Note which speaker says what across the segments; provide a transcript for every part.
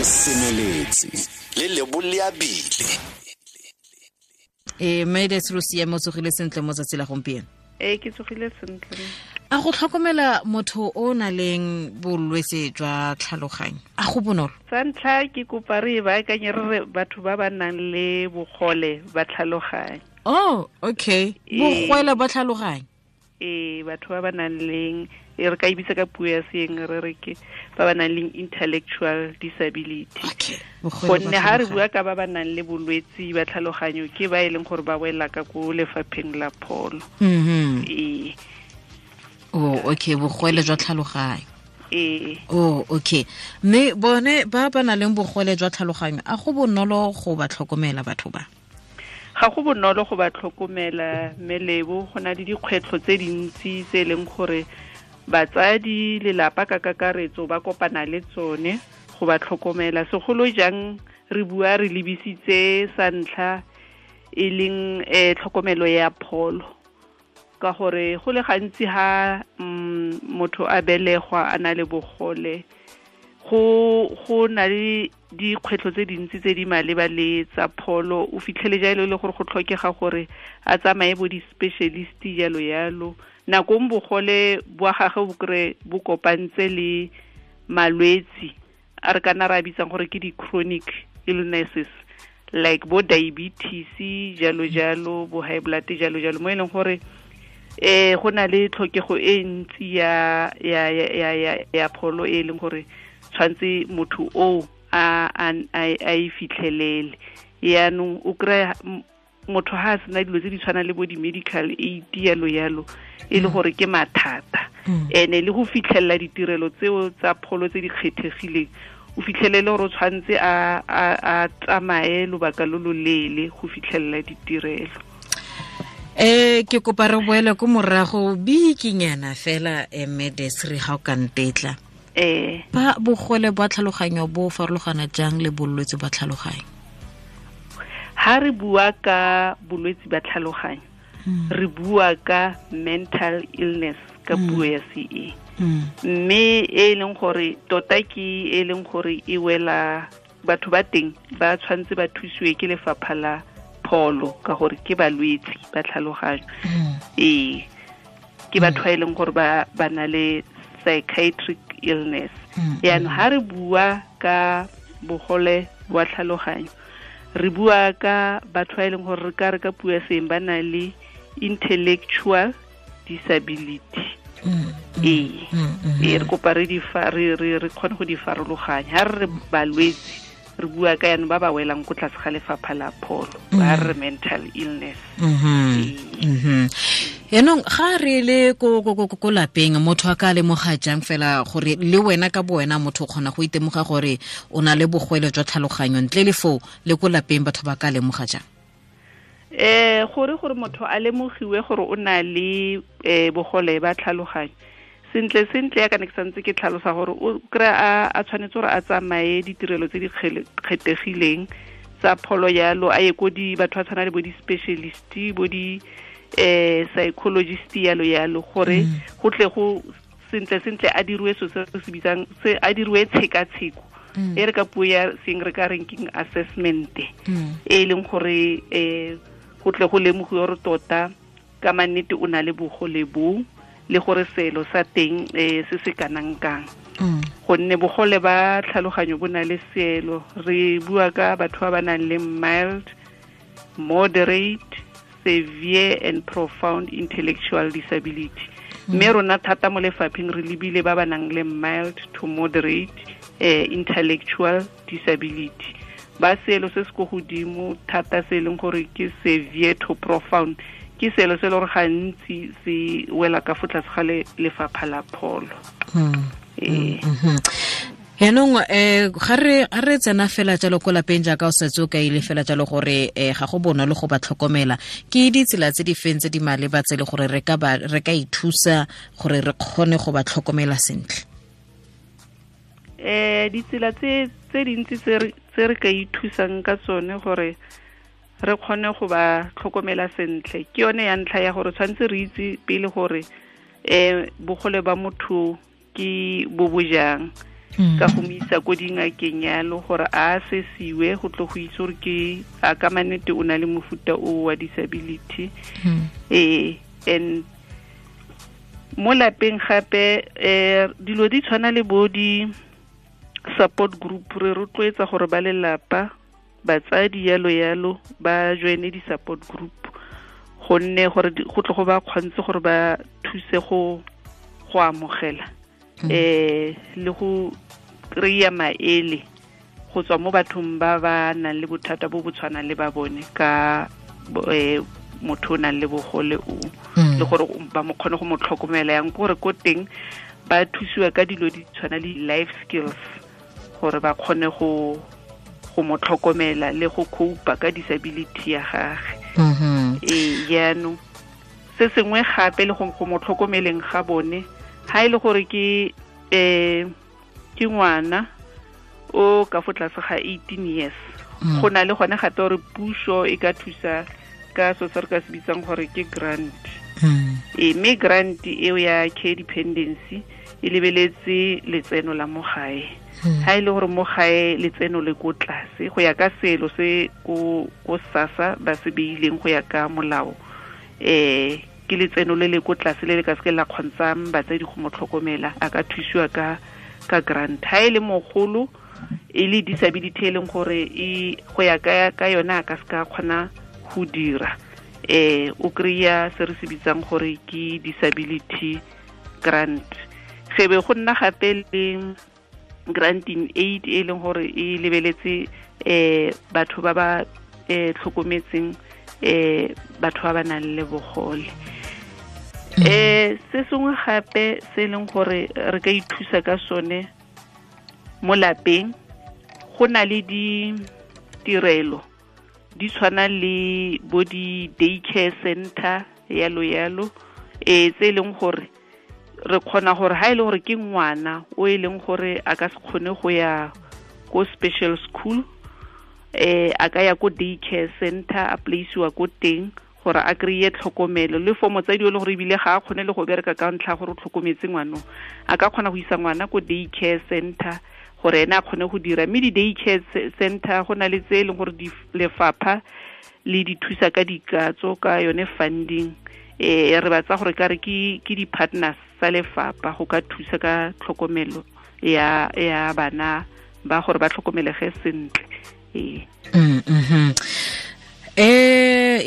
Speaker 1: le semeletse le leboleabile
Speaker 2: e maydes re o siame o tsogile sentle mo tsatsi la gompieno.
Speaker 3: Ee ke tsogile sentle.
Speaker 2: A go tlhokomela motho o o na leng bolwetse jwa tlhaloganyo. A go bonolo.
Speaker 3: Sa ntlha ke kopa re e baakanye re re batho ba ba nang le bogole ba tlhaloganyo.
Speaker 2: Oh okay.
Speaker 3: Ee.
Speaker 2: bogwele ba tlhaloganyo
Speaker 3: ee batho ba ba nang leng e re ka ebitsa ka puo ya seeng re re ke ba ba nang le intellectual disability. Gonne ga re bua ka ba ba nang le bolwetse ba tlhaloganyo ke ba e leng gore ba wela ka ko lefapheng la pholo.
Speaker 2: Mhm.
Speaker 3: ee.
Speaker 2: Oh okay bogwele jwa tlhaloganyo.
Speaker 3: Ee.
Speaker 2: Oh okay. Mme bone ba ba na leng bogwele jwa tlhaloganyo a go bonolo go ba tlhokomela batho ba
Speaker 3: ga go bonolo go ba tlhokomela melebo go na le dikgwetlho tse dintsi tse e leng gore batsadi lelapa ka kakaretso ba kopana le tsone go ba tlhokomela. Segolo jang re bua re lebisitse sa ntlha e leng um tlhokomelo ya pholo. Ka gore go le gantsi ha mm, motho a belegwa a na le bogole go go na le dikgwetlho tse dintsi tse di maleba le tsa pholo. O fitlhele jalo e le gore go tlhokega gore a tsamaye bo di-specialist jalo yalo nakong bogole boa gage bo kry bo kopantse le malwetsi a re kana re a bitsang gore ke di-chronic illnesses like bo diabetes jalo jalo bo high blood jalo jalo mo e leng gore eh go na le tlhokego e ntsi ya pholo e leng gore tshwantse motho o a e fitlhelele. Yaanong o kry motho ha a sena dilo tse di tshwanang le bo di-medical aid yalo yalo e le gore ke mathata. Ene le go fitlhelela ditirelo tseo tsa pholo tse di kgethegileng o fitlhelele gore o tshwanetse a tsamaye lobaka lo lo leele go fitlhelela ditirelo.
Speaker 2: Eh ke kopa re boele ko morago bikinyana fela emedes re ga o ka ntetla
Speaker 3: eh.
Speaker 2: Ba bogwele ba tlhaloganyo bo farologana jang le bolwetse ba tlhaloganyo?
Speaker 3: Ha re bua ka bolwetsi ba tlhaloganyo re bua ka mental illness ka puo ya CE mme e leng gore tota ke e leng gore e wela batho ba teng ba tshwanetse ba thusiwe ke lefapha la pholo ka gore ke balwetsi ba tlhaloganyo. Ee ke batho ba e leng gore ba na le psychiatric illness. Yaanong ha re bua ka bogole wa tlhaloganyo re bua ka batho ba e leng gore re ka re ka puo seng ba na le intellectual disability. Ee. ee re kopa re kgone go di farologanya. Ha re re balwetsi re bua ka yanong ba ba welang ko tlase ga lefapha la pholo ba re re mental illness.
Speaker 2: Mhm. yaanong ga re le ko lapeng motho a ka lemoga jang fela gore le wena ka bo wena motho o kgona go itemoga gore o na le bogwele jwa tlhaloganyo ntle le foo le ko lapeng batho ba ka lemoga jang?
Speaker 3: Eh gore gore motho a lemogiwe gore o na le eh bogole ba tlhaloganyo sentle sentle ya ka ne ke santse ke tlhalosa gore o kry-a a tshwanetse gore a tsamaye ditirelo tse di kgethegileng tsa pholo yalo a ye ko di batho ba tshwana le bo di-specialist bo di eh psychologist yalo yalo gore go tle go sentle sentle a diriwe so se se bitsang a diriwe tshekatsheko. E re ka puo ya seng re ka reng keng assessment e leng gore eh go tle go lemogiwe gore tota ka mannete o na le bogole bo le gore selo sa teng um se se kanang kang. Gonne bogole ba tlhaloganyo bo na le seelo. Re bua ka batho ba ba nang le mild moderate severe and profound intellectual disability. Mme rona thata mo lefapheng re lebile ba ba nang le mild to moderate uh, intellectual disability. Ba seelo se se ko godimo thata se e leng gore ke severe to profound ke selo se le gore gantsi se wela ka fo tlase ga le- lefapha la pholo. Ee.
Speaker 2: Yaanong um ga re ga re tsena fela jalo ko lapeng jaaka o setse o kaile fela jalo gore um ga go bona le go ba tlhokomela. Ke ditsela tse di feng tse di maleba tse le gore re ka ba- re ka ithusa gore re kgone go ba tlhokomela sentle?
Speaker 3: Um ditsela tse tse dintsi tse re- tse re ka ithusang ka tsone gore re kgone go ba tlhokomela sentle. Ke yone ya ntlha ya gore tshwanetse re itse pele gore eh bogole ba motho ke bo bojang ka go mo isa ko dingakeng yalo gore a sesiwe go tlo go itse gore ke a ka manete o na le mofuta o wa disability. Eh and mo lapeng gape eh dilo di tshwana le bo di support group re rotloetsa gore ba lelapa batsadi yalo yalo ba joine di-support group. Gonne gore go tle go ba kgontse gore ba thuse go go amogela eh le go kry-a maele go tswa mo bathong ba ba nang le bothata bo bo tshwanang le ba bone ka eh, motho o nang le bogole o. Le gore ba mo kgone go mo tlhokomela yang gore ko teng ba thusiwa ka dilo di tshwana le life skills gore ba kgone go go mo tlhokomela le go coupa ka disability ya gage. Ee jaanong se sengwe gape le go mo tlhokomeleng ga bone ha e le gore ke um ke ngwana o ka fo tlase ga 18 years. Go na le gone gape gore puso e ka thusa ka so se re ka se bitsang gore ke grant. E mme grant eo ya care dependency e lebeletse letseno la mo gae ha e le gore mo gae letseno le ko tlase go ya ka selo se ko ko sasa ba se beileng go ya ka molao eh ke letseno le le ko tlase le le ka seke la kgontshang batsadi go mo tlhokomela a ka thusiwa ka ka grant. Ha e le mogolo e le disability e leng gore e go ya ka ka yona a ka seka kgona go dira. Eh o kry-a se re se bitsang gore ke disability grant. Ge be go nna gape le grant in aid e leng gore e lebeletse eh batho ba ba eh tlhokometseng eh batho ba ba nang le bogole. Eh se sengwe gape se leng gore re ka ithusa ka sone mo lapeng go na le ditirelo. Di tshwana le bo di day care center yalo yalo eh tse e leng gore re kgona gore ha e le gore ke ngwana o e leng gore a ka se kgone go ya ko special school eh a ka ya ko day care center a placeiwa ko teng gore a kry-e tlhokomelo. Le for motsadi o le gore ebile ga a kgone le go bereka ka ntlha gore o tlhokometse ngwano a ka kgona go isa ngwana ko day care center gore ene a kgone go dira. Mme di-day care center go na le tse e leng gore lefapha le di thusa ka dikatso ka yone funding. Eh re batsa gore kare ke ke di-partners tsa lefapha go ka thusa ka tlhokomelo ya ya bana ba gore ba tlhokomelege sentle. Ee.
Speaker 2: Eh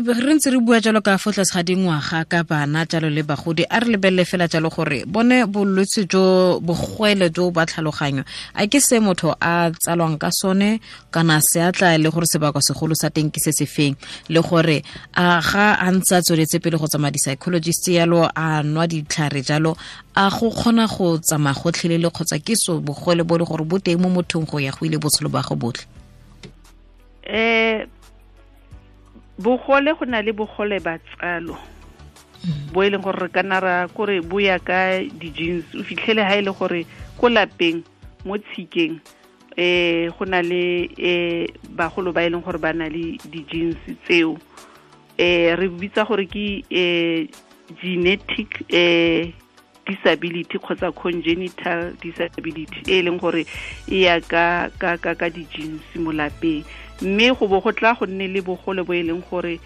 Speaker 2: re ntse re bua jalo ka fo tlase ga dingwaga ka bana jalo le bagodi. A re lebelele fela jalo gore bone bolwetse jo bogwele jo ba tlhaloganyo a ke se motho a tsalwang ka sone kana se a tla le gore sebaka segolo sa teng ke se se feng. Le gore a ga a ntse a tsweletse pele go tsamaya di-psychologist yalo a nwa ditlhare jalo a go kgona go tsamaya gotlhelele kgotsa ke so bogwele bo le gore bo teng mo mothong go ya go ile botshelo ba go botlhe?
Speaker 3: Um bogole go na le bogole ba tsalo. Bo e leng gore re ka nna ra kore bo ya ka di-jeans. O fitlhele ha e le gore ko lapeng mo tshikeng eh go na le eh bagolo ba e leng gore ba na le di-jeans tseo. Eh re bitsa gore ke eh genetic eh disability kgotsa congenital disability e leng gore e ya ka di-jeans mo lapeng mme go bo go tla go nne le bogole bo e leng gore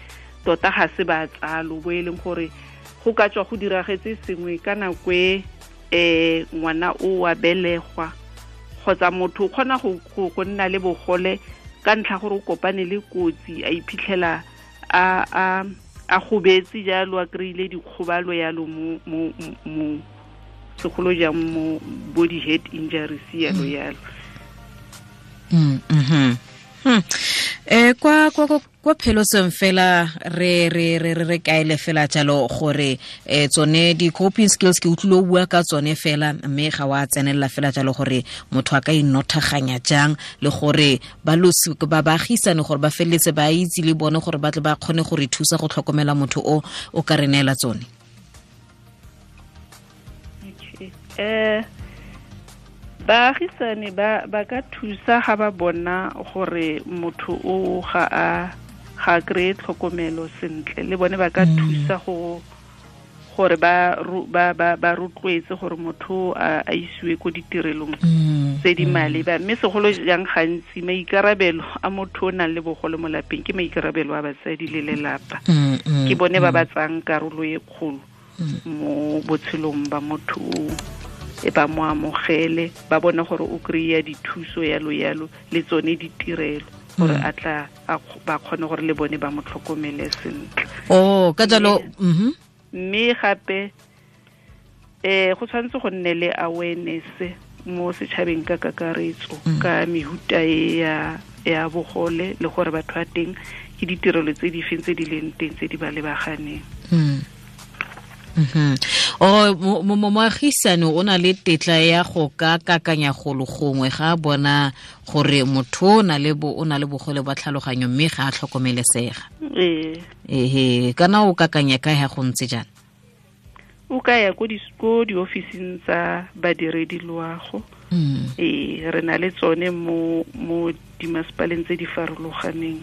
Speaker 3: tota ga se ba tsalo bo e leng gore go ka tswa go diragetse sengwe ka nako e um ngwana o wa belegwa kgotsa motho o kgona go nna le bogole ka ntlha gore o kopane le kotsi a iphitlhela a a a gobetse jalo a kry-ile dikgobalo yalo mo mo mo segolo jang mo body head injuries yalo yalo
Speaker 2: mm -hmm. Eh kwa kwa pheloseng fela re re re re kaele fela jalo gore eh tsone di coping skills ke utlwile o bua ka tsone fela mme ga wa tsenella fela jalo gore motho a ka inothaganya jang le gore ba losi ba baagisane gore ba feleletse ba itse le bone gore ba tle ba kgone gore thusa go tlhokomela motho o o ka re neela tsone.
Speaker 3: Okay. Eh baagisane ba ba ka thusa ga ba bona gore motho o ga a ga kry-e tlhokomelo sentle. Le bone ba ka thusa go gore ba ba ba ba rotloetse gore motho a a isiwe ko ditirelong
Speaker 2: Mm,
Speaker 3: tse di maleba. Mme segolo jang gantsi maikarabelo a motho o nang le bogole mo lapeng ke maikarabelo a batsadi le lelapa.
Speaker 2: Mm, mm,
Speaker 3: ke bone ba ba tsang karolo e kgolo mo botshelong ba motho o e ba mo amogele ba bone gore o kry-a dithuso yalo yalo le tsone ditirelo gore a tla ba kgone gore le bone ba mo tlhokomele sentle.
Speaker 2: Oh ka jalo mhm
Speaker 3: mme gape eh go tshwanetse go nne le awareness mo setšhabeng ka kakaretso ka mehuta e ya ya bogole le gore batho a teng ke ditirelo tse di feng tse di leng teng tse di ba lebaganeng.
Speaker 2: Mm. O mo- mo- mo- moagisane o na le tetla ya go ka kakanya golo gongwe ga a bona gore motho o na le o bogole ba tlhaloganyo mme ga a tlhokomelesega. Ehe kana o kakanya kae ga go ntse jana?
Speaker 3: O ka ya ko diofising tsa badiredi loago. Ee re na le tsone mo mo dimasepaleng tse di farologaneng.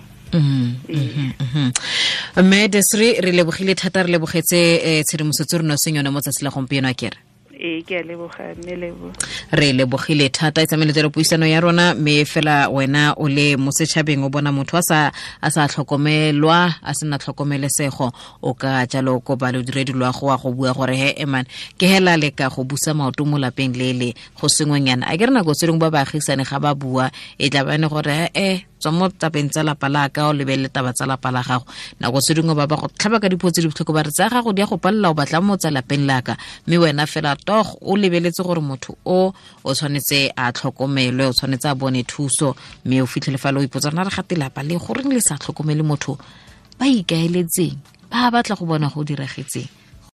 Speaker 2: Mme desre re lebogile thata re lebogetse um tshedimosetso re no seng yone mo tsatsi la gompieno a kere
Speaker 3: ee ke a leboga mme lebo
Speaker 2: re lebogile thata. E tsameletse puisano ya rona mme fela wena o le mo setšhabeng o bona motho a sa tlhokomelwa a sena tlhokomelesego. O ka jalo ko ba go loago wa go bua gore he eman ke hela le ka go busa maoto mo lapeng le le go sengwenyana a ke re nako tse dingwe ba baagisane ga ba bua e tla bane gore e tswa mo tapeng tsa lapa la ka o lebelele taba tsa lapa la gago. Nako tse dingwe ba ba go tlhaba ka dipotso tse di ba re tsa gago di ya go palela o batla mo tsa lapeng la ka. Mme wena fela tog o lebeletse gore motho o o tshwanetse a tlhokomelwe o tshwanetse a bone thuso. Mme o fitlhele fa le o ipotsa rona re gate lapa le goreng le sa tlhokomele motho ba ikaeletseng ba batla go bona go diragetseng